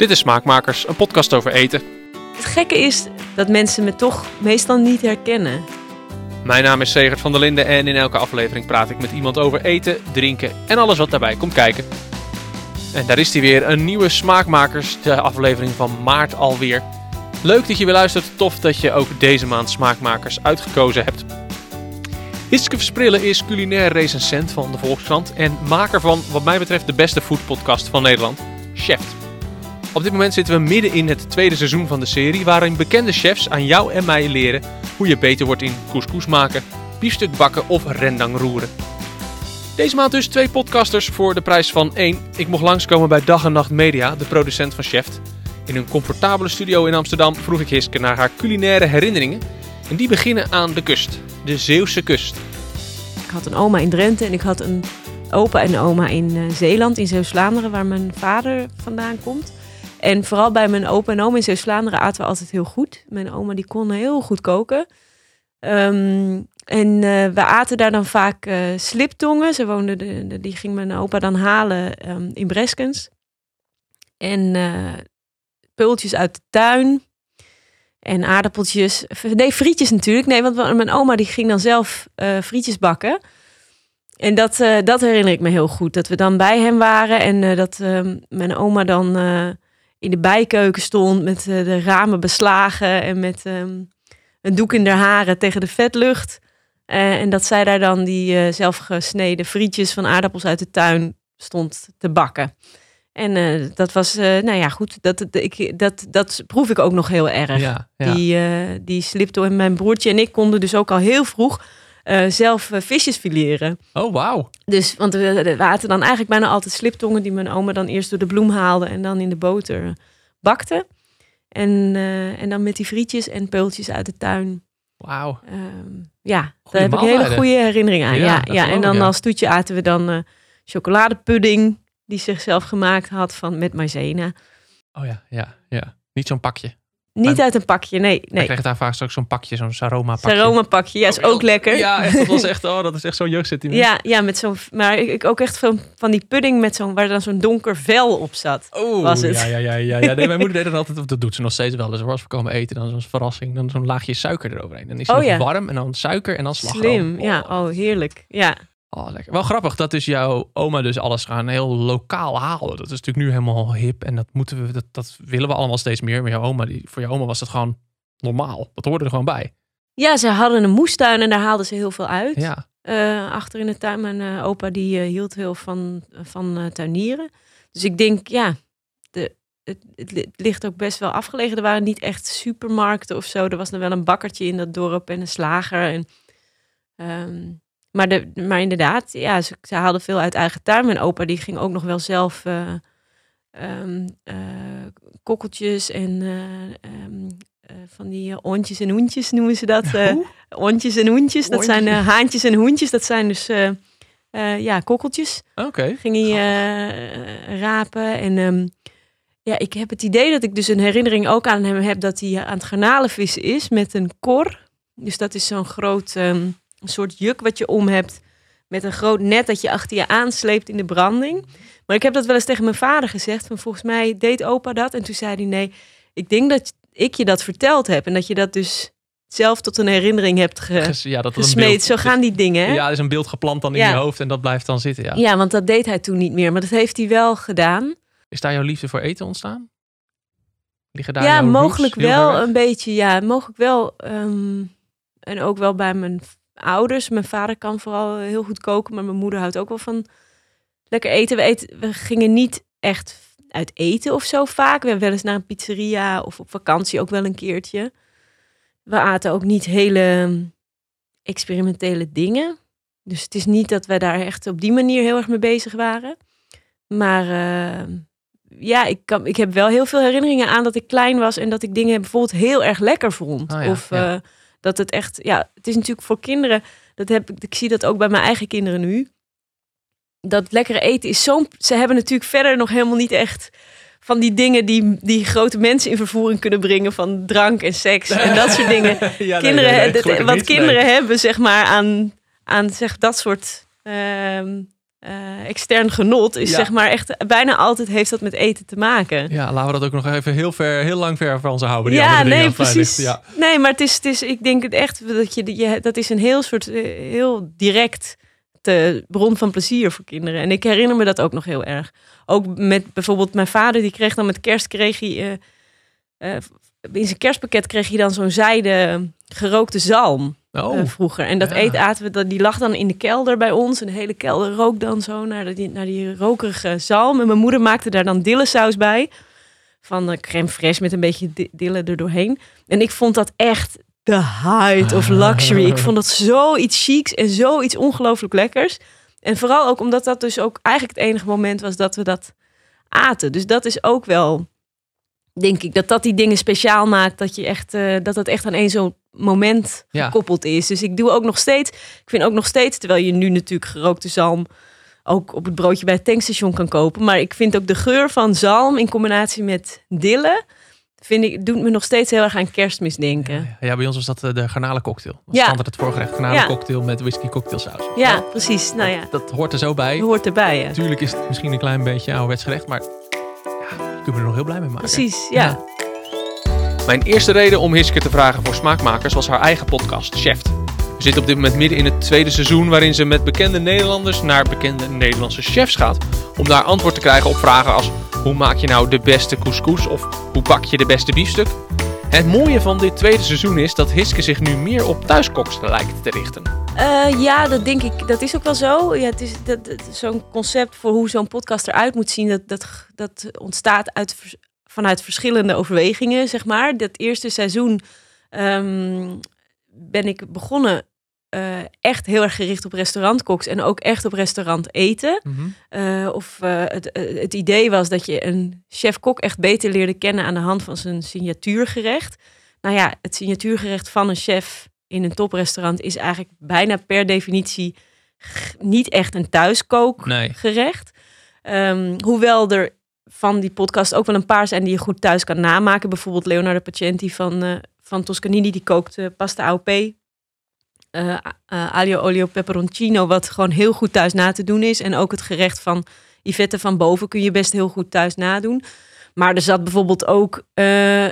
Dit is Smaakmakers, een podcast over eten. Het gekke is dat mensen me toch meestal niet herkennen. Mijn naam is Segert van der Linden en in elke aflevering praat ik met iemand over eten, drinken en alles wat daarbij komt kijken. En daar is hij weer, een nieuwe Smaakmakers, de aflevering van maart alweer. Leuk dat je weer luistert, tof dat je ook deze maand Smaakmakers uitgekozen hebt. Hiske Versprillen is culinair recensent van de Volkskrant en maker van, wat mij betreft, de beste foodpodcast van Nederland, Chef. Op dit moment zitten we midden in het tweede seizoen van de serie, waarin bekende chefs aan jou en mij leren hoe je beter wordt in couscous maken, biefstuk bakken of rendang roeren. Deze maand dus twee podcasters voor de prijs van één. Ik mocht langskomen bij Dag en Nacht Media, de producent van Chef. In een comfortabele studio in Amsterdam vroeg ik Hiske naar haar culinaire herinneringen. En die beginnen aan de kust, de Zeeuwse kust. Ik had een oma in Drenthe en ik had een opa en oma in uh, Zeeland, in Zeeuws-Vlaanderen, waar mijn vader vandaan komt. En vooral bij mijn opa en oma in Zeeuws-Vlaanderen aten we altijd heel goed. Mijn oma die kon heel goed koken. Um, en uh, we aten daar dan vaak uh, sliptongen. Ze woonde de, die ging mijn opa dan halen um, in Breskens. En uh, pultjes uit de tuin. En aardappeltjes. Nee, frietjes natuurlijk. Nee, want mijn oma die ging dan zelf frietjes bakken. En dat, dat herinner ik me heel goed. Dat we dan bij hem waren. En dat um, mijn oma dan in de bijkeuken stond met uh, de ramen beslagen en met um, een doek in haar haren tegen de vetlucht. Uh, en dat zij daar dan die uh, zelfgesneden frietjes van aardappels uit de tuin stond te bakken. En dat was, nou ja, goed, dat, ik, dat, dat proef ik ook nog heel erg. Ja, ja. Die, die slipto en mijn broertje en ik konden dus ook al heel vroeg uh, zelf uh, visjes fileren. Oh, wauw. Dus, want we, aten dan eigenlijk bijna altijd sliptongen die mijn oma dan eerst door de bloem haalde en dan in de boter bakte. En, uh, en dan met die frietjes en peultjes uit de tuin. Wauw. Um, ja, daar heb ik hele goede herinneringen aan. Ja, ja, ja. En dan ja. als toetje aten we dan chocoladepudding die zichzelf gemaakt had van, met maizena. Oh ja, ja, ja. Niet zo'n pakje. Niet maar, uit een pakje, nee. nee. Ik kreeg daar vaak straks zo'n pakje, zo'n Saroma pakje. Saroma pakje, ja, is ook lekker. Ja, echt, dat was echt, oh, dat is echt zo'n jeugdsentiment. Ja, ja, met zo'n, maar ik, ook echt van, van die pudding met zo'n, waar dan zo'n donker vel op zat. Oh, was het. ja, ja, ja, ja. ja. Nee, mijn moeder deed dat altijd, of dat doet ze nog steeds wel. Dus als we komen eten, dan zo'n verrassing, dan zo'n laagje suiker eroverheen. Dan is het oh, nog ja. warm en dan suiker en dan slagroom. Slim, oh. ja, oh, heerlijk, ja. Oh, lekker. Wel grappig dat dus jouw oma dus alles gaan heel lokaal halen. Dat is natuurlijk nu helemaal hip en dat moeten we, dat, dat willen we allemaal steeds meer. Maar jouw oma, die, voor jouw oma was dat gewoon normaal. Dat hoorde er gewoon bij. Ja, ze hadden een moestuin en daar haalden ze heel veel uit. Ja. Uh, achter in de tuin. Mijn uh, opa die uh, hield heel van, van tuinieren. Dus ik denk, ja, de, het, het, ligt ook best wel afgelegen. Er waren niet echt supermarkten of zo. Er was nog wel een bakkertje in dat dorp en een slager. En, um, maar, de, maar inderdaad, ja, ze, ze haalden veel uit eigen tuin. Mijn opa die ging ook nog wel zelf um, kokkeltjes en um, uh, van die ontjes en hoentjes noemen ze dat. Ontjes en hoentjes, dat zijn haantjes en hoentjes. Dat zijn dus ja, kokkeltjes. Oké. Okay. Ging hij rapen. En um, ja, ik heb het idee dat ik dus een herinnering ook aan hem heb dat hij aan het garnalenvissen is met een kor. Dus dat is zo'n groot um, een soort juk wat je om hebt met een groot net dat je achter je aansleept in de branding. Maar ik heb dat wel eens tegen mijn vader gezegd. Van volgens mij deed opa dat. En toen zei hij nee, ik denk dat ik je dat verteld heb. En dat je dat dus zelf tot een herinnering hebt ge ja, dat gesmeed. Beeld, Zo gaan die dingen. Hè? Ja, er is een beeld geplant dan in ja. je hoofd en dat blijft dan zitten. Ja. ja, want dat deed hij toen niet meer. Maar dat heeft hij wel gedaan. Is daar jouw liefde voor eten ontstaan? Liggen daar ja, mogelijk wel een beetje. Ja, mogelijk wel. Um, en ook wel bij mijn ouders. Mijn vader kan vooral heel goed koken, maar mijn moeder houdt ook wel van lekker eten. We, eten, we gingen niet echt uit eten of zo vaak. We hebben wel eens naar een pizzeria of op vakantie ook wel een keertje. We aten ook niet hele experimentele dingen. Dus het is niet dat we daar echt op die manier heel erg mee bezig waren. Maar uh, ja, ik, kan, ik heb wel heel veel herinneringen aan dat ik klein was en dat ik dingen bijvoorbeeld heel erg lekker vond. Oh ja, of ja. Uh, dat het echt, ja, het is natuurlijk voor kinderen, dat heb ik, ik zie dat ook bij mijn eigen kinderen nu dat lekkere eten is zo'n. Ze hebben natuurlijk verder nog helemaal niet echt van die dingen die, die grote mensen in vervoering kunnen brengen. Van drank en seks en dat soort dingen. ja, kinderen, nee, nee, dat, wat niet, kinderen hebben, zeg maar, aan, aan zeg, dat soort. Uh, eh, extern genot is Ja. zeg maar echt bijna altijd heeft dat met eten te maken. Ja, laten we dat ook nog even heel, ver, heel lang ver van ons houden. die Ja, nee, precies. Ja. Nee, maar het is, het is, ik denk het echt dat je, je dat is een heel soort, eh, heel direct te, bron van plezier voor kinderen. En ik herinner me dat ook nog heel erg. Ook met bijvoorbeeld mijn vader, die kreeg dan met kerst, kreeg hij, eh, in zijn kerstpakket kreeg hij dan zo'n zijde gerookte zalm Oh, eh, vroeger. En dat ja. eten aten we, dat, die lag dan in de kelder bij ons. En de hele kelder rook dan zo naar die, naar die rokerige zalm. En mijn moeder maakte daar dan dillesaus bij. Van eh, crème fraîche met een beetje di- dille er doorheen. En ik vond dat echt de height of luxury. Ik vond dat zoiets chics en zoiets ongelooflijk lekkers. En vooral ook omdat dat dus ook eigenlijk het enige moment was dat we dat aten. Dus dat is ook wel, denk ik, dat dat die dingen speciaal maakt. Dat je echt, eh, dat het echt aan één zo'n moment Ja. gekoppeld is. Dus ik doe ook nog steeds, ik vind ook nog steeds, terwijl je nu natuurlijk gerookte zalm ook op het broodje bij het tankstation kan kopen. Maar ik vind ook de geur van zalm in combinatie met dille, vind ik, doet me nog steeds heel erg aan kerstmis denken. Ja, bij ons was dat eh, de garnalencocktail. Ja. standaard het voorgerecht. Garnalencocktail met whisky cocktailsaus. Ja, precies. Nou ja, Dat hoort er zo bij. dat hoort erbij. Natuurlijk is het misschien een klein beetje ouderwets gerecht, maar ja, kunt me er nog heel blij mee maken. Precies, ja. Mijn eerste reden om Hiske te vragen voor smaakmakers was haar eigen podcast, Chef. We zitten op dit moment midden in het tweede seizoen waarin ze met bekende Nederlanders naar bekende Nederlandse chefs gaat. Om daar antwoord te krijgen op vragen als hoe maak je nou de beste couscous of hoe bak je de beste biefstuk? Het mooie van dit tweede seizoen is dat Hiske zich nu meer op thuiskoks lijkt te richten. Eh, ja, dat denk ik. Dat is ook wel zo. Ja, het is dat, dat- zo'n concept voor hoe zo'n podcast eruit moet zien. Dat, dat, dat ontstaat uit, vanuit verschillende overwegingen, zeg maar. Dat eerste seizoen ehm, ben ik begonnen eh, echt heel erg gericht op restaurantkoks en ook echt op restaurant eten. Eh, of eh, het, het idee was dat je een chef-kok echt beter leerde kennen aan de hand van zijn signatuurgerecht. Nou ja, het signatuurgerecht van een chef in een toprestaurant is eigenlijk bijna per definitie niet echt een thuiskookgerecht. Nee. Ehm, hoewel er van die podcast ook wel een paar zijn die je goed thuis kan namaken. Bijvoorbeeld Leonardo Pacenti van, eh, van Toscanini, die kookt eh, pasta AOP. eh eh, aglio olio peperoncino, wat gewoon heel goed thuis na te doen is. En ook het gerecht van Yvette van Boven kun je best heel goed thuis nadoen. Maar er zat bijvoorbeeld ook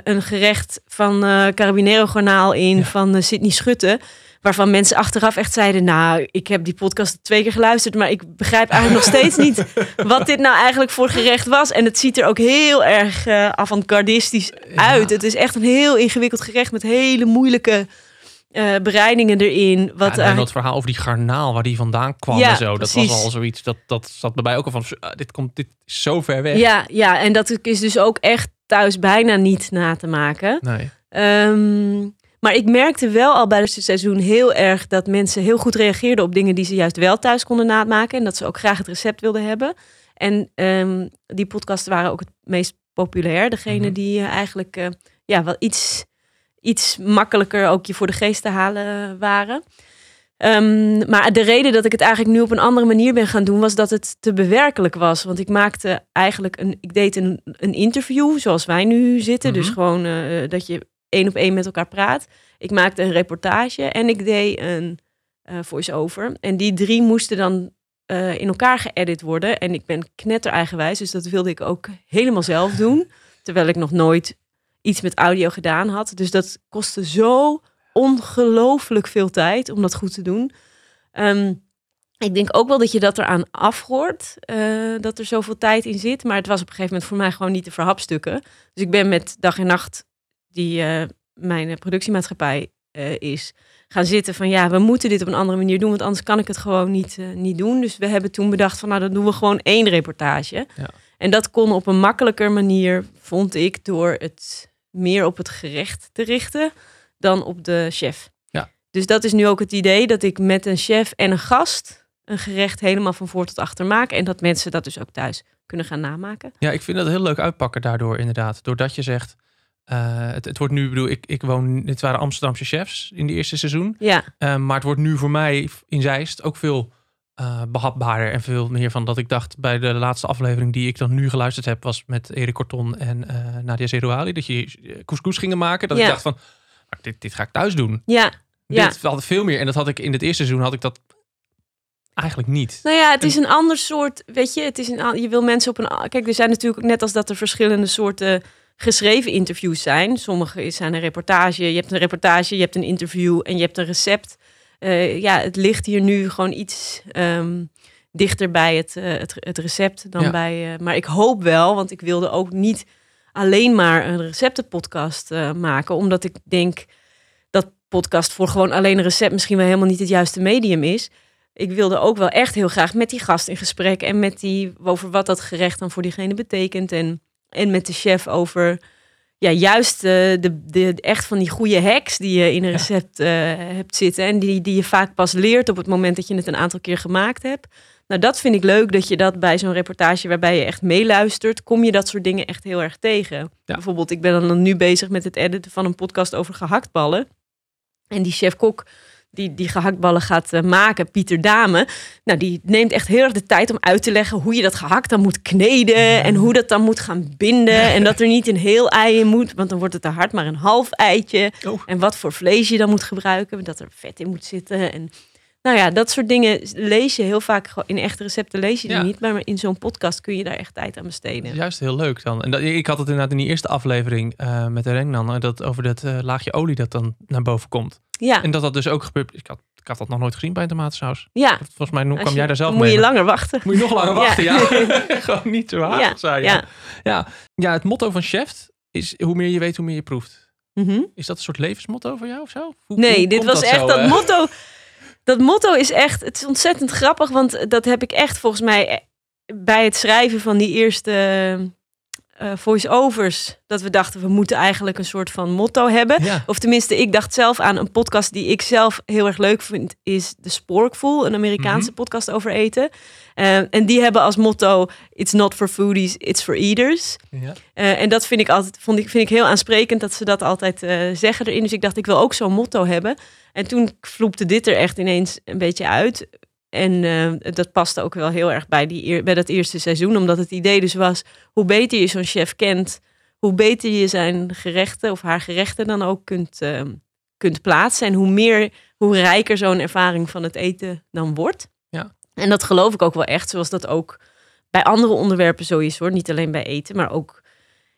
een gerecht van Carabinero Garnaal in Ja. van Sydney Schutte. Waarvan mensen achteraf echt zeiden, nou, ik heb die podcast twee keer geluisterd, maar ik begrijp eigenlijk nog steeds niet wat dit nou eigenlijk voor gerecht was. En het ziet er ook heel erg eh avant-gardistisch uit. Het is echt een heel ingewikkeld gerecht met hele moeilijke eh, bereidingen erin. Wat ja, en dat verhaal over die garnaal, waar die vandaan kwam Ja, en zo. Dat precies. was al zoiets, dat, dat zat bij mij ook al van, ah, dit, komt, dit is zo ver weg. ja, ja, en dat is dus ook echt thuis bijna niet na te maken. Nee. Ehm, maar ik merkte wel al bij het seizoen heel erg dat mensen heel goed reageerden op dingen die ze juist wel thuis konden namaken. En dat ze ook graag het recept wilden hebben. En ehm, die podcasts waren ook het meest populair. Degene Mhm. die eh, eigenlijk eh, ja, wel iets, iets makkelijker ook je voor de geest te halen waren. Ehm, maar de reden dat ik het eigenlijk nu op een andere manier ben gaan doen, was dat het te bewerkelijk was. Want ik maakte eigenlijk een, ik deed een, een interview zoals wij nu zitten. Dus Mhm. gewoon eh, dat je één op één met elkaar praat. Ik maakte een reportage en ik deed een eh voice-over. En die drie moesten dan eh, in elkaar geëdit worden. En ik ben knetter eigenwijs, dus dat wilde ik ook helemaal zelf doen. Terwijl ik nog nooit iets met audio gedaan had. Dus dat kostte zo ongelooflijk veel tijd om dat goed te doen. Ehm, ik denk ook wel dat je dat eraan afhoort, eh, dat er zoveel tijd in zit. Maar het was op een gegeven moment voor mij gewoon niet te verhapstukken. Dus ik ben met dag en nacht, die eh, mijn eh, productiemaatschappij eh, is, gaan zitten van ja, we moeten dit op een andere manier doen, want anders kan ik het gewoon niet, niet doen. Dus we hebben toen bedacht van nou, dan doen we gewoon één reportage. Ja. En dat kon op een makkelijker manier, vond ik, door het meer op het gerecht te richten dan op de chef. Ja. Dus dat is nu ook het idee dat ik met een chef en een gast een gerecht helemaal van voor tot achter maak. En dat mensen dat dus ook thuis kunnen gaan namaken. Ja, ik vind dat heel leuk uitpakken daardoor inderdaad. Doordat je zegt, eh, het, het wordt nu, bedoel, ik, ik woon, dit waren Amsterdamse chefs in de eerste seizoen. Ja, Eh, maar het wordt nu voor mij in Zeist ook veel eh, behapbaarder en veel meer van dat ik dacht bij de laatste aflevering die ik dan nu geluisterd heb was met Erik Corton en Nadia Zerouali. Dat je couscous gingen maken. Dat Ja. ik dacht van, maar dit, dit ga ik thuis doen. ja, ja. Dit had veel meer. En dat had ik in het eerste seizoen had ik dat eigenlijk niet. Nou ja, het is een ander soort, weet je, het is een, je wil mensen op een, kijk, er zijn natuurlijk net als dat er verschillende soorten geschreven interviews zijn. Sommige zijn een reportage, je hebt een reportage, je hebt een interview en je hebt een recept. Eh, ja, het ligt hier nu gewoon iets ehm, dichter bij het, eh, het, het recept dan Ja. bij. eh, maar ik hoop wel, want ik wilde ook niet alleen maar een receptenpodcast maken, omdat ik denk dat podcast voor gewoon alleen een recept misschien wel helemaal niet het juiste medium is. Ik wilde ook wel echt heel graag met die gast in gesprek en met die over wat dat gerecht dan voor diegene betekent en, en met de chef over ja, juist eh, de, de, echt van die goede hacks die je in een Ja. recept eh, hebt zitten en die, die je vaak pas leert op het moment dat je het een aantal keer gemaakt hebt. Nou, dat vind ik leuk dat je dat bij zo'n reportage waarbij je echt meeluistert, kom je dat soort dingen echt heel erg tegen. Bijvoorbeeld, ik ben dan nu bezig met het editen van een podcast over gehaktballen. En die chef-kok die die gehaktballen gaat eh, maken, Pieter Dame, nou, die neemt echt heel erg de tijd om uit te leggen hoe je dat gehakt dan moet kneden en hoe dat dan moet gaan binden. En dat er niet een heel ei in moet, want dan wordt het te hard, maar een half eitje. Oh. En wat voor vlees je dan moet gebruiken, dat er vet in moet zitten. En nou ja, dat soort dingen lees je heel vaak gewoon- in echte recepten lees je die Ja. niet, maar in zo'n podcast kun je daar echt tijd aan besteden. Juist heel leuk dan. En dat, ik had het inderdaad in die eerste aflevering eh, met de Rengnan, eh, dat over dat eh, laagje olie dat dan naar boven komt. Ja, En dat dat dus ook gebeurt. Ik had, ik had dat nog nooit gezien bij een tomatensaus. ja. Volgens mij kwam je- jij daar zelf moet mee. je langer wachten. Moet je nog langer wachten, ja. Gewoon niet zo haast, Ja, zei je. ja. Ja. ja, het motto van chef is hoe meer je weet, hoe meer je proeft. Mhm. Is dat een soort levensmotto voor jou of zo? Hoe- Nee, hoe dit was echt zo, dat motto. Dat motto is echt, het is ontzettend grappig, want dat heb ik echt volgens mij eh, bij het schrijven van die eerste eh voice-overs, dat we dachten we moeten eigenlijk een soort van motto hebben. Ja. Of tenminste, ik dacht zelf aan een podcast die ik zelf heel erg leuk vind, is The Sporkful, een Amerikaanse Mhm. podcast over eten. Eh, en die hebben als motto: It's not for foodies, it's for eaters. Ja. Eh, en dat vind ik altijd vond ik, vind ik heel aansprekend dat ze dat altijd zeggen erin. Dus ik dacht, ik wil ook zo'n motto hebben. En toen vloepte dit er echt ineens een beetje uit. En eh, dat paste ook wel heel erg bij, die, bij dat eerste seizoen. Omdat het idee dus was, hoe beter je zo'n chef kent, hoe beter je zijn gerechten of haar gerechten dan ook kunt, eh, kunt plaatsen. En hoe meer, hoe rijker zo'n ervaring van het eten dan wordt. Ja. En dat geloof ik ook wel echt, zoals dat ook bij andere onderwerpen zo is hoor. Niet alleen bij eten, maar ook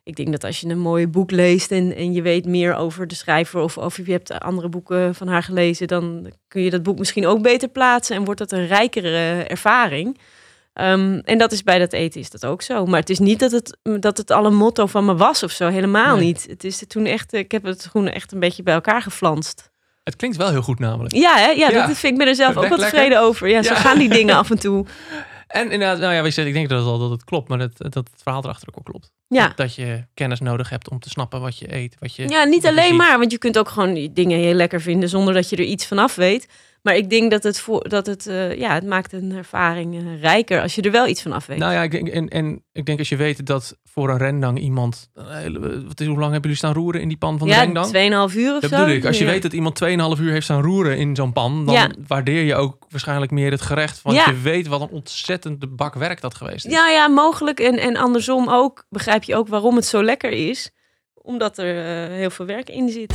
ik denk dat als je een mooi boek leest en, en je weet meer over de schrijver of, of je hebt andere boeken van haar gelezen, dan kun je dat boek misschien ook beter plaatsen en wordt dat een rijkere ervaring. Ehm, en dat is bij dat eten is dat ook zo. Maar het is niet dat het, dat het al een motto van me was of zo. Helemaal Nee. niet. Het is toen echt, ik heb het gewoon echt een beetje bij elkaar geflanst. Het klinkt wel heel goed namelijk. Ja, hè? ja, Ja. dat vind ik me er zelf ook wel tevreden over. Ja, zo Ja. gaan die dingen af en toe. En inderdaad, nou ja, ik denk dat het al dat het klopt, maar dat, dat het verhaal erachter ook wel klopt. Ja. Dat, je kennis nodig hebt om te snappen wat je eet, wat je Ja, niet alleen maar, want je kunt ook gewoon die dingen heel lekker vinden zonder dat je er iets van af weet. Maar ik denk dat het, voor, dat het, eh, ja, het maakt een ervaring eh, rijker als je er wel iets van af weet. Nou ja, ik denk, en, en ik denk als je weet dat voor een rendang iemand... Wat is, hoe lang hebben jullie staan roeren in die pan van de ja, rendang? 2,5 uur of Dat zo. bedoel ik. Als je Ja. weet dat iemand 2,5 uur heeft staan roeren in zo'n pan, dan Ja. waardeer je ook waarschijnlijk meer het gerecht. Want Ja. je weet wat een ontzettende bak werk dat geweest is. Ja, ja, mogelijk. En, en andersom ook begrijp je ook waarom het zo lekker is. Omdat er eh, heel veel werk in zit.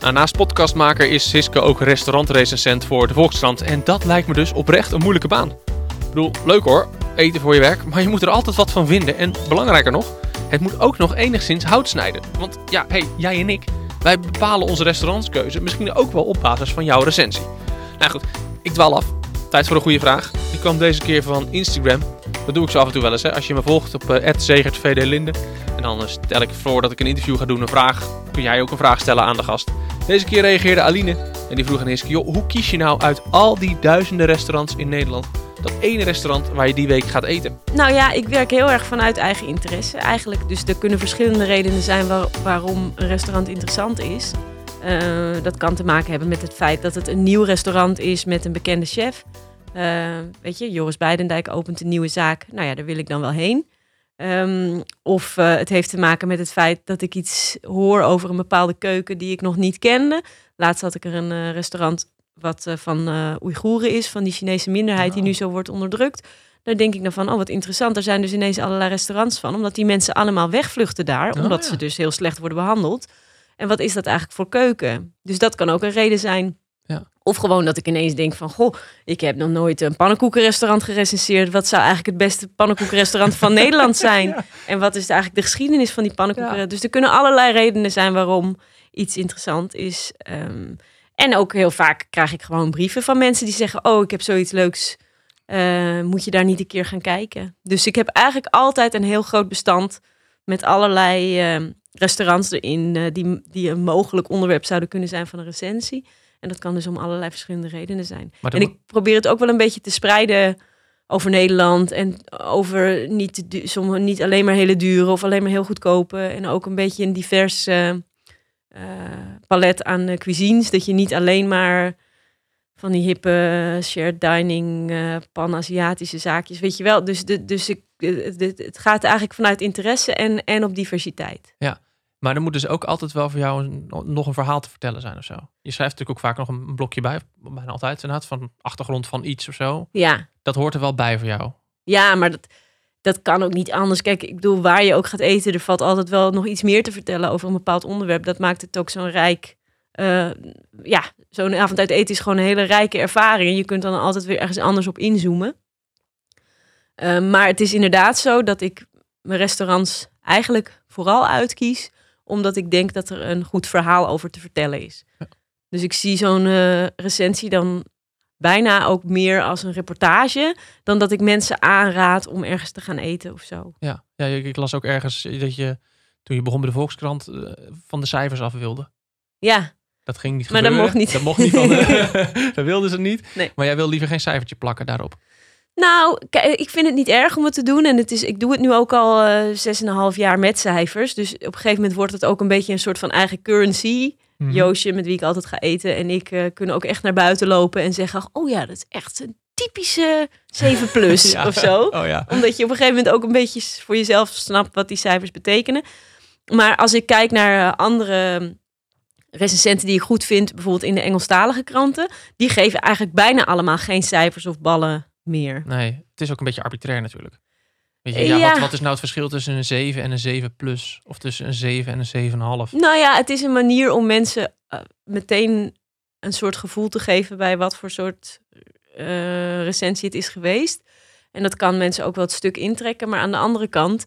Nou, naast podcastmaker is Siske ook restaurantrecensent voor de Volkskrant. En dat lijkt me dus oprecht een moeilijke baan. Ik bedoel, leuk hoor, eten voor je werk, maar je moet er altijd wat van vinden. En belangrijker nog, het moet ook nog enigszins hout snijden. Want ja, hey, jij en ik, wij bepalen onze restaurantskeuze misschien ook wel op basis van jouw recensie. Nou goed, ik dwaal af. Tijd voor een goede vraag. Die kwam deze keer van Instagram. Dat doe ik zo af en toe wel eens. Hè. Als je me volgt op uh, en dan eh, stel ik voor dat ik een interview ga doen, een vraag. Kun jij ook een vraag stellen aan de gast. Deze keer reageerde Aline en die vroeg aan Hiske, joh, hoe kies je nou uit al die duizenden restaurants in Nederland dat ene restaurant waar je die week gaat eten? Nou ja, ik werk heel erg vanuit eigen interesse. Eigenlijk, dus er kunnen verschillende redenen zijn waar- waarom een restaurant interessant is. Eh, dat kan te maken hebben met het feit dat het een nieuw restaurant is met een bekende chef. Eh, weet je, Joris Beidendijk opent een nieuwe zaak. Nou ja, daar wil ik dan wel heen. Ehm, of eh, het heeft te maken met het feit dat ik iets hoor over een bepaalde keuken die ik nog niet kende. Laatst had ik er een restaurant wat eh, van eh Oeigoeren is, van die Chinese minderheid die Oh. nu zo wordt onderdrukt. Daar denk ik dan van, oh wat interessant, er zijn dus ineens allerlei restaurants van. Omdat die mensen allemaal wegvluchten daar, Oh, omdat ja. ze dus heel slecht worden behandeld. En wat is dat eigenlijk voor keuken? Dus dat kan ook een reden zijn Ja. Of gewoon dat ik ineens denk van, goh, ik heb nog nooit een pannenkoekenrestaurant gerecenseerd. Wat zou eigenlijk het beste pannenkoekenrestaurant van Nederland zijn? En wat is eigenlijk de geschiedenis van die pannenkoeken? Ja. Dus er kunnen allerlei redenen zijn waarom iets interessant is. Ehm, en ook heel vaak krijg ik gewoon brieven van mensen die zeggen, oh, ik heb zoiets leuks. Eh, moet je daar niet een keer gaan kijken? Dus ik heb eigenlijk altijd een heel groot bestand met allerlei ehm, restaurants erin eh, die, die een mogelijk onderwerp zouden kunnen zijn van een recensie. En dat kan dus om allerlei verschillende redenen zijn. En ik probeer het ook wel een beetje te spreiden over Nederland en over niet, sommige, niet alleen maar hele dure of alleen maar heel goedkope. En ook een beetje een divers palet aan eh, cuisines. Dat je niet alleen maar van die hippe shared dining, eh pan-Aziatische zaakjes, weet je wel. Dus, de, dus ik, eh, het, gaat eigenlijk vanuit interesse en, en op diversiteit. Maar er moet dus ook altijd wel voor jou een, nog een verhaal te vertellen zijn of zo. Je schrijft natuurlijk ook vaak nog een blokje bij, bijna altijd inderdaad, van achtergrond van iets of zo. Ja, Dat hoort er wel bij voor jou. Ja, maar dat, dat kan ook niet anders. Kijk, ik bedoel, waar je ook gaat eten, er valt altijd wel nog iets meer te vertellen over een bepaald onderwerp. Dat maakt het ook zo'n rijk. eh, ja, zo'n avond uit eten is gewoon een hele rijke ervaring. En je kunt dan altijd weer ergens anders op inzoomen. Eh, maar het is inderdaad zo dat ik mijn restaurants eigenlijk vooral uitkies, omdat ik denk dat er een goed verhaal over te vertellen is. Ja. Dus ik zie zo'n eh, recensie dan bijna ook meer als een reportage dan dat ik mensen aanraad om ergens te gaan eten of zo. Ja, ja ik, las ook ergens dat je, toen je begon bij de Volkskrant, eh, van de cijfers af wilde. Ja, Dat ging niet Maar dat gebeuren. mocht niet. Dat mocht niet van de, dat wilden ze niet. Nee. Maar jij wil liever geen cijfertje plakken daarop. nou, ik vind het niet erg om het te doen. En het is, ik doe het nu ook al eh, zes en een half jaar met cijfers. Dus op een gegeven moment wordt het ook een beetje een soort van eigen currency. Mhm. Joosje, met wie ik altijd ga eten, en ik eh, kunnen ook echt naar buiten lopen en zeggen: Oh ja, dat is echt een typische 7 plus Ja. of zo. Oh ja. Omdat je op een gegeven moment ook een beetje voor jezelf snapt wat die cijfers betekenen. Maar als ik kijk naar eh, andere recensenten die ik goed vind, bijvoorbeeld in de Engelstalige kranten, die geven eigenlijk bijna allemaal geen cijfers of ballen meer. Nee, het is ook een beetje arbitrair natuurlijk. Weet je, Ja. ja, wat, wat is nou het verschil tussen een 7 en een 7 plus? Of tussen een 7 en een 7,5? Nou ja, het is een manier om mensen eh, meteen een soort gevoel te geven bij wat voor soort eh, recensie het is geweest. En dat kan mensen ook wel het stuk intrekken. Maar aan de andere kant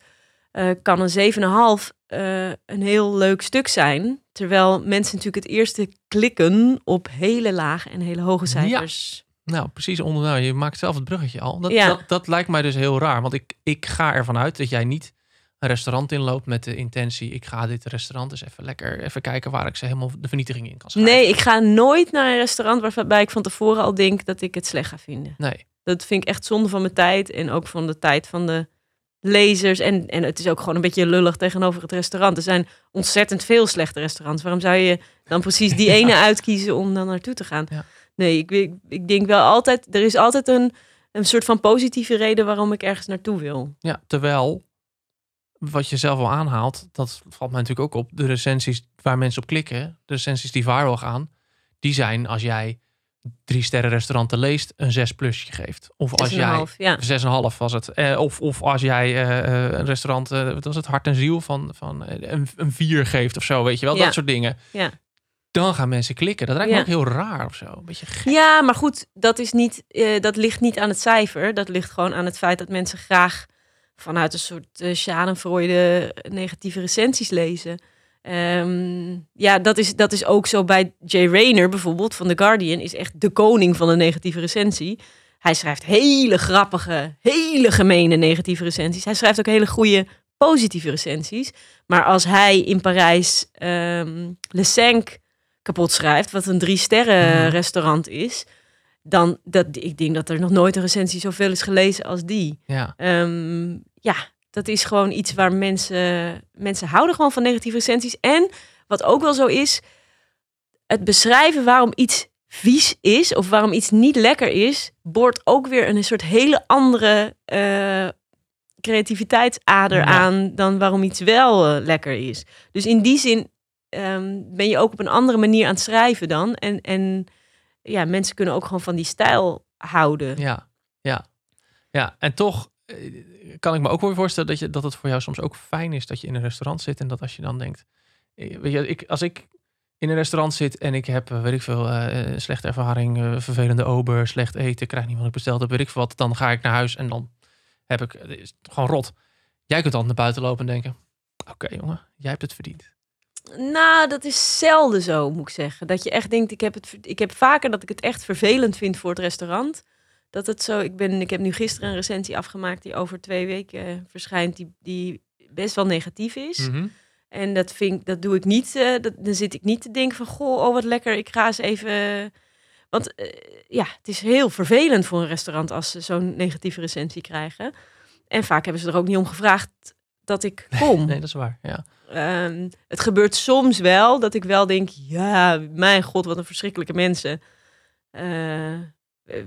eh, kan een 7,5 eh een heel leuk stuk zijn. Terwijl mensen natuurlijk het eerste klikken op hele lage en hele hoge cijfers. Nou, precies onder. Nou, je maakt zelf het bruggetje al. Dat, Ja. dat, dat lijkt mij dus heel raar. Want ik, ik ga ervan uit dat jij niet een restaurant inloopt met de intentie: ik ga dit restaurant eens even lekker even kijken waar ik ze helemaal de vernietiging in kan schrijven. Nee, ik ga nooit naar een restaurant waarbij ik van tevoren al denk dat ik het slecht ga vinden. Nee. Dat vind ik echt zonde van mijn tijd en ook van de tijd van de lezers. En, en het is ook gewoon een beetje lullig tegenover het restaurant. Er zijn ontzettend veel slechte restaurants. Waarom zou je dan precies die ene uitkiezen om dan naartoe te gaan? Ja. Nee, ik, ik, ik denk wel altijd, er is altijd een, een soort van positieve reden waarom ik ergens naartoe wil. Ja, terwijl wat je zelf al aanhaalt, dat valt mij natuurlijk ook op. De recensies waar mensen op klikken, de recensies die viral gaan, die zijn als jij drie sterren restauranten leest, een 6 plusje geeft. Of als jij 6,5, ja. 6,5 was het. Eh, of, of als jij eh, eh, een restaurant, eh, wat was het, hart en ziel van, van eh, een, een 4 geeft of zo, weet je wel, Ja. dat soort dingen. Ja. Dan gaan mensen klikken. Dat lijkt me Ja. ook heel raar of zo. Een beetje gek. Ja, maar goed, dat, is niet, eh, dat ligt niet aan het cijfer. Dat ligt gewoon aan het feit dat mensen graag vanuit een soort uh, schadenfreude negatieve recensies lezen. Ehm, ja, dat is, dat is ook zo bij Jay Rayner bijvoorbeeld van The Guardian. Is echt de koning van de negatieve recensie. Hij schrijft hele grappige, hele gemene negatieve recensies. Hij schrijft ook hele goede positieve recensies. Maar als hij in Parijs ehm Le Cinq kapot schrijft, wat een drie sterren restaurant is, dan dat ik denk dat er nog nooit een recensie zoveel is gelezen als die. Ja, Ehm, ja, dat is gewoon iets waar mensen mensen houden gewoon van negatieve recensies. En wat ook wel zo is, het beschrijven waarom iets vies is of waarom iets niet lekker is, boort ook weer een soort hele andere eh, creativiteitsader Ja. aan dan waarom iets wel eh, lekker is. Dus in die zin ehm, ben je ook op een andere manier aan het schrijven dan. En, en ja, mensen kunnen ook gewoon van die stijl houden. ja, ja. Ja, en toch eh, kan ik me ook wel voorstellen dat, je, dat het voor jou soms ook fijn is dat je in een restaurant zit en dat als je dan denkt, eh, weet je, ik, als ik in een restaurant zit en ik heb, eh, weet ik veel, eh, slechte ervaring, vervelende ober, slecht eten, krijg niet wat ik besteld heb, weet ik veel wat. Dan ga ik naar huis en dan heb ik, het gewoon rot. Jij kunt dan naar buiten lopen en denken, oké jongen, jij hebt het verdiend. Nou, dat is zelden zo, moet ik zeggen. Dat je echt denkt, ik heb, het, ik heb vaker dat ik het echt vervelend vind voor het restaurant. Dat het zo, ik, ben, ik heb nu gisteren een recensie afgemaakt die over twee weken eh, verschijnt, die, die best wel negatief is. Mhm. En dat, vind, dat doe ik niet. eh, dat, dan zit ik niet te denken van, goh, oh wat lekker, ik ga eens even... Want eh, ja, het is heel vervelend voor een restaurant als ze zo'n negatieve recensie krijgen. En vaak hebben ze er ook niet om gevraagd dat ik kom. Nee, dat is waar. Ja. Ehm, het gebeurt soms wel dat ik wel denk, ja, mijn god, wat een verschrikkelijke mensen. Eh,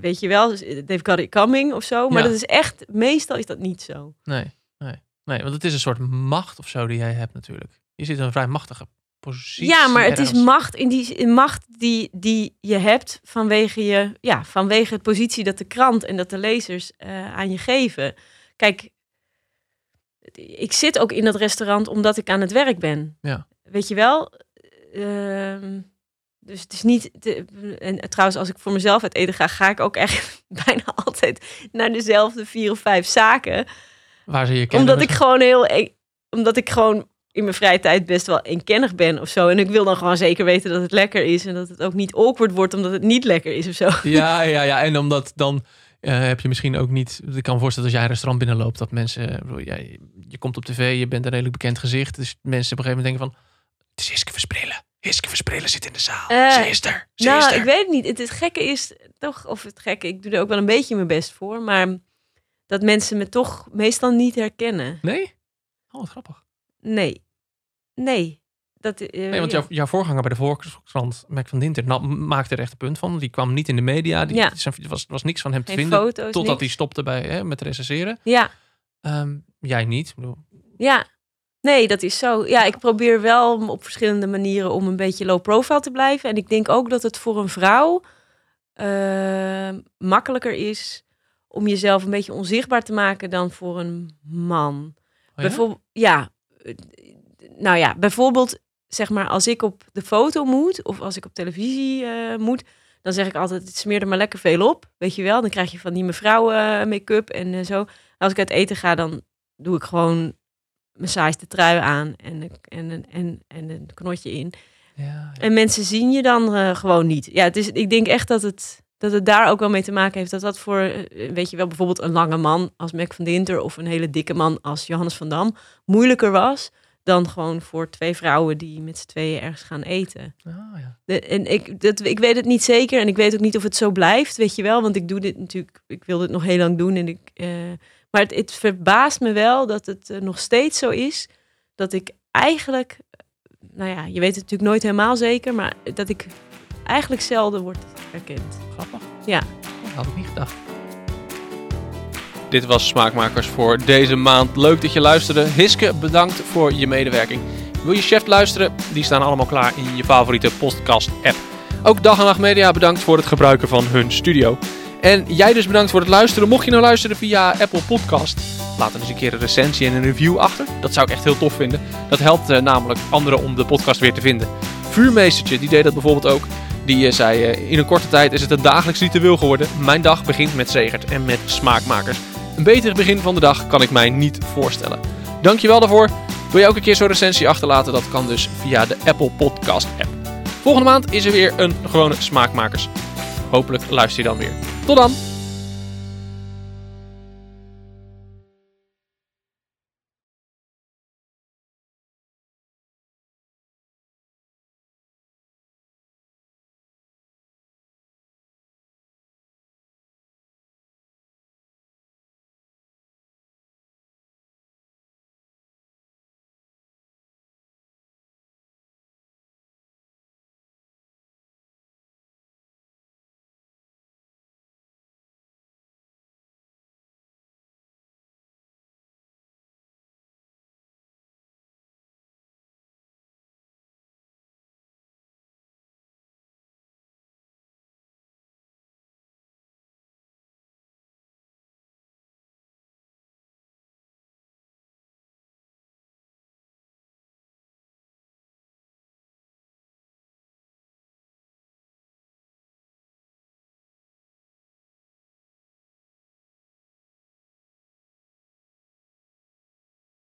weet je wel, they've got it coming of zo. Maar Ja. dat is echt, meestal is dat niet zo. Nee, nee, nee, want het is een soort macht of zo die jij hebt natuurlijk. Je zit in een vrij machtige positie. Ja, maar het is macht in die in macht die, die je hebt vanwege je, ja, vanwege het positie dat de krant en dat de lezers eh, aan je geven. Kijk, ik zit ook in dat restaurant omdat ik aan het werk ben. Ja. Weet je wel? Ehm, dus het is niet. en trouwens, als ik voor mezelf uit eten ga, ga ik ook echt bijna altijd naar dezelfde vier of vijf zaken Waar ze je kennen. omdat ik gewoon heel. Omdat ik gewoon in mijn vrije tijd best wel eenkennig ben of zo. En ik wil dan gewoon zeker weten dat het lekker is. En dat het ook niet awkward wordt omdat het niet lekker is of zo. Ja, ja, ja. En omdat dan eh, heb je misschien ook niet... Ik kan me voorstellen als jij een restaurant binnenloopt... dat mensen... ik bedoel, jij- je komt op tv, je bent een redelijk bekend gezicht. Dus mensen op een gegeven moment denken van... Het is Hiske Versprillen. Hiske Versprillen zit in de zaal. Eh, ze is er. Ze is nou, er. ik weet het niet. Het, het gekke is toch, of het gekke, ik doe er ook wel een beetje mijn best voor. Maar dat mensen me toch meestal niet herkennen. Nee? Oh, wat grappig. Nee. Nee. Dat, eh, Nee, want jouw, jouw voorganger bij de Volkskrant, Mac van Dinter, nou, maakte er echt een punt van. Die kwam niet in de media. Die, Ja. Er was, was niks van hem te Geen vinden. foto's, Totdat niks. hij stopte bij, hè, met recenseren. Ja, Ehm, jij niet. Ja. Nee, dat is zo. Ja, ik probeer wel op verschillende manieren om een beetje low profile te blijven. En ik denk ook dat het voor een vrouw eh, makkelijker is om jezelf een beetje onzichtbaar te maken dan voor een man. oh ja? Bijvoorbeeld, ja. Nou ja, bijvoorbeeld, zeg maar, als ik op de foto moet of als ik op televisie eh, moet, dan zeg ik altijd: het smeer er maar lekker veel op. Weet je wel, dan krijg je van die mevrouw eh, make-up en eh, zo. Als ik uit eten ga, dan doe ik gewoon mijn saaiste trui aan en, een- en, en, en, en een knotje in. Ja, ja. En mensen zien je dan gewoon niet. Ja, het is, ik denk echt dat het, dat het daar ook wel mee te maken heeft. Dat dat voor, weet je wel, bijvoorbeeld een lange man als Mac van Dinter... of een hele dikke man als Johannes van Dam... moeilijker was dan gewoon voor twee vrouwen die met z'n tweeën ergens gaan eten. Ah, ja. De, en ik, dat, ik weet het niet zeker en ik weet ook niet of het zo blijft, weet je wel. Want ik doe dit natuurlijk, ik wil dit nog heel lang doen. En ik, eh, maar het, het verbaast me wel dat het eh, nog steeds zo is dat ik eigenlijk, nou ja, je weet het natuurlijk nooit helemaal zeker, maar dat ik eigenlijk zelden word herkend. Grappig. Ja. Dat had ik niet gedacht. Dit was Smaakmakers voor deze maand. Leuk dat je luisterde. Hiske, bedankt voor je medewerking. Wil je Chef luisteren? Die staan allemaal klaar in je favoriete podcast-app. Ook Dag en Nacht Media bedankt voor het gebruiken van hun studio. En jij dus bedankt voor het luisteren. Mocht je nou luisteren via Apple Podcast, laat dan eens een keer een recensie en een review achter. Dat zou ik echt heel tof vinden. Dat helpt eh, namelijk anderen om de podcast weer te vinden. Vuurmeestertje, die deed dat bijvoorbeeld ook. Die eh, zei, eh, in een korte tijd is het een dagelijks ritueel geworden. Mijn dag begint met Zegert en met Smaakmakers. Een beter begin van de dag kan ik mij niet voorstellen. Dankjewel daarvoor. Wil je ook een keer zo'n recensie achterlaten? Dat kan dus via de Apple Podcast app. Volgende maand is er weer een gewone Smaakmakers. Hopelijk luister je dan weer. Tot dan!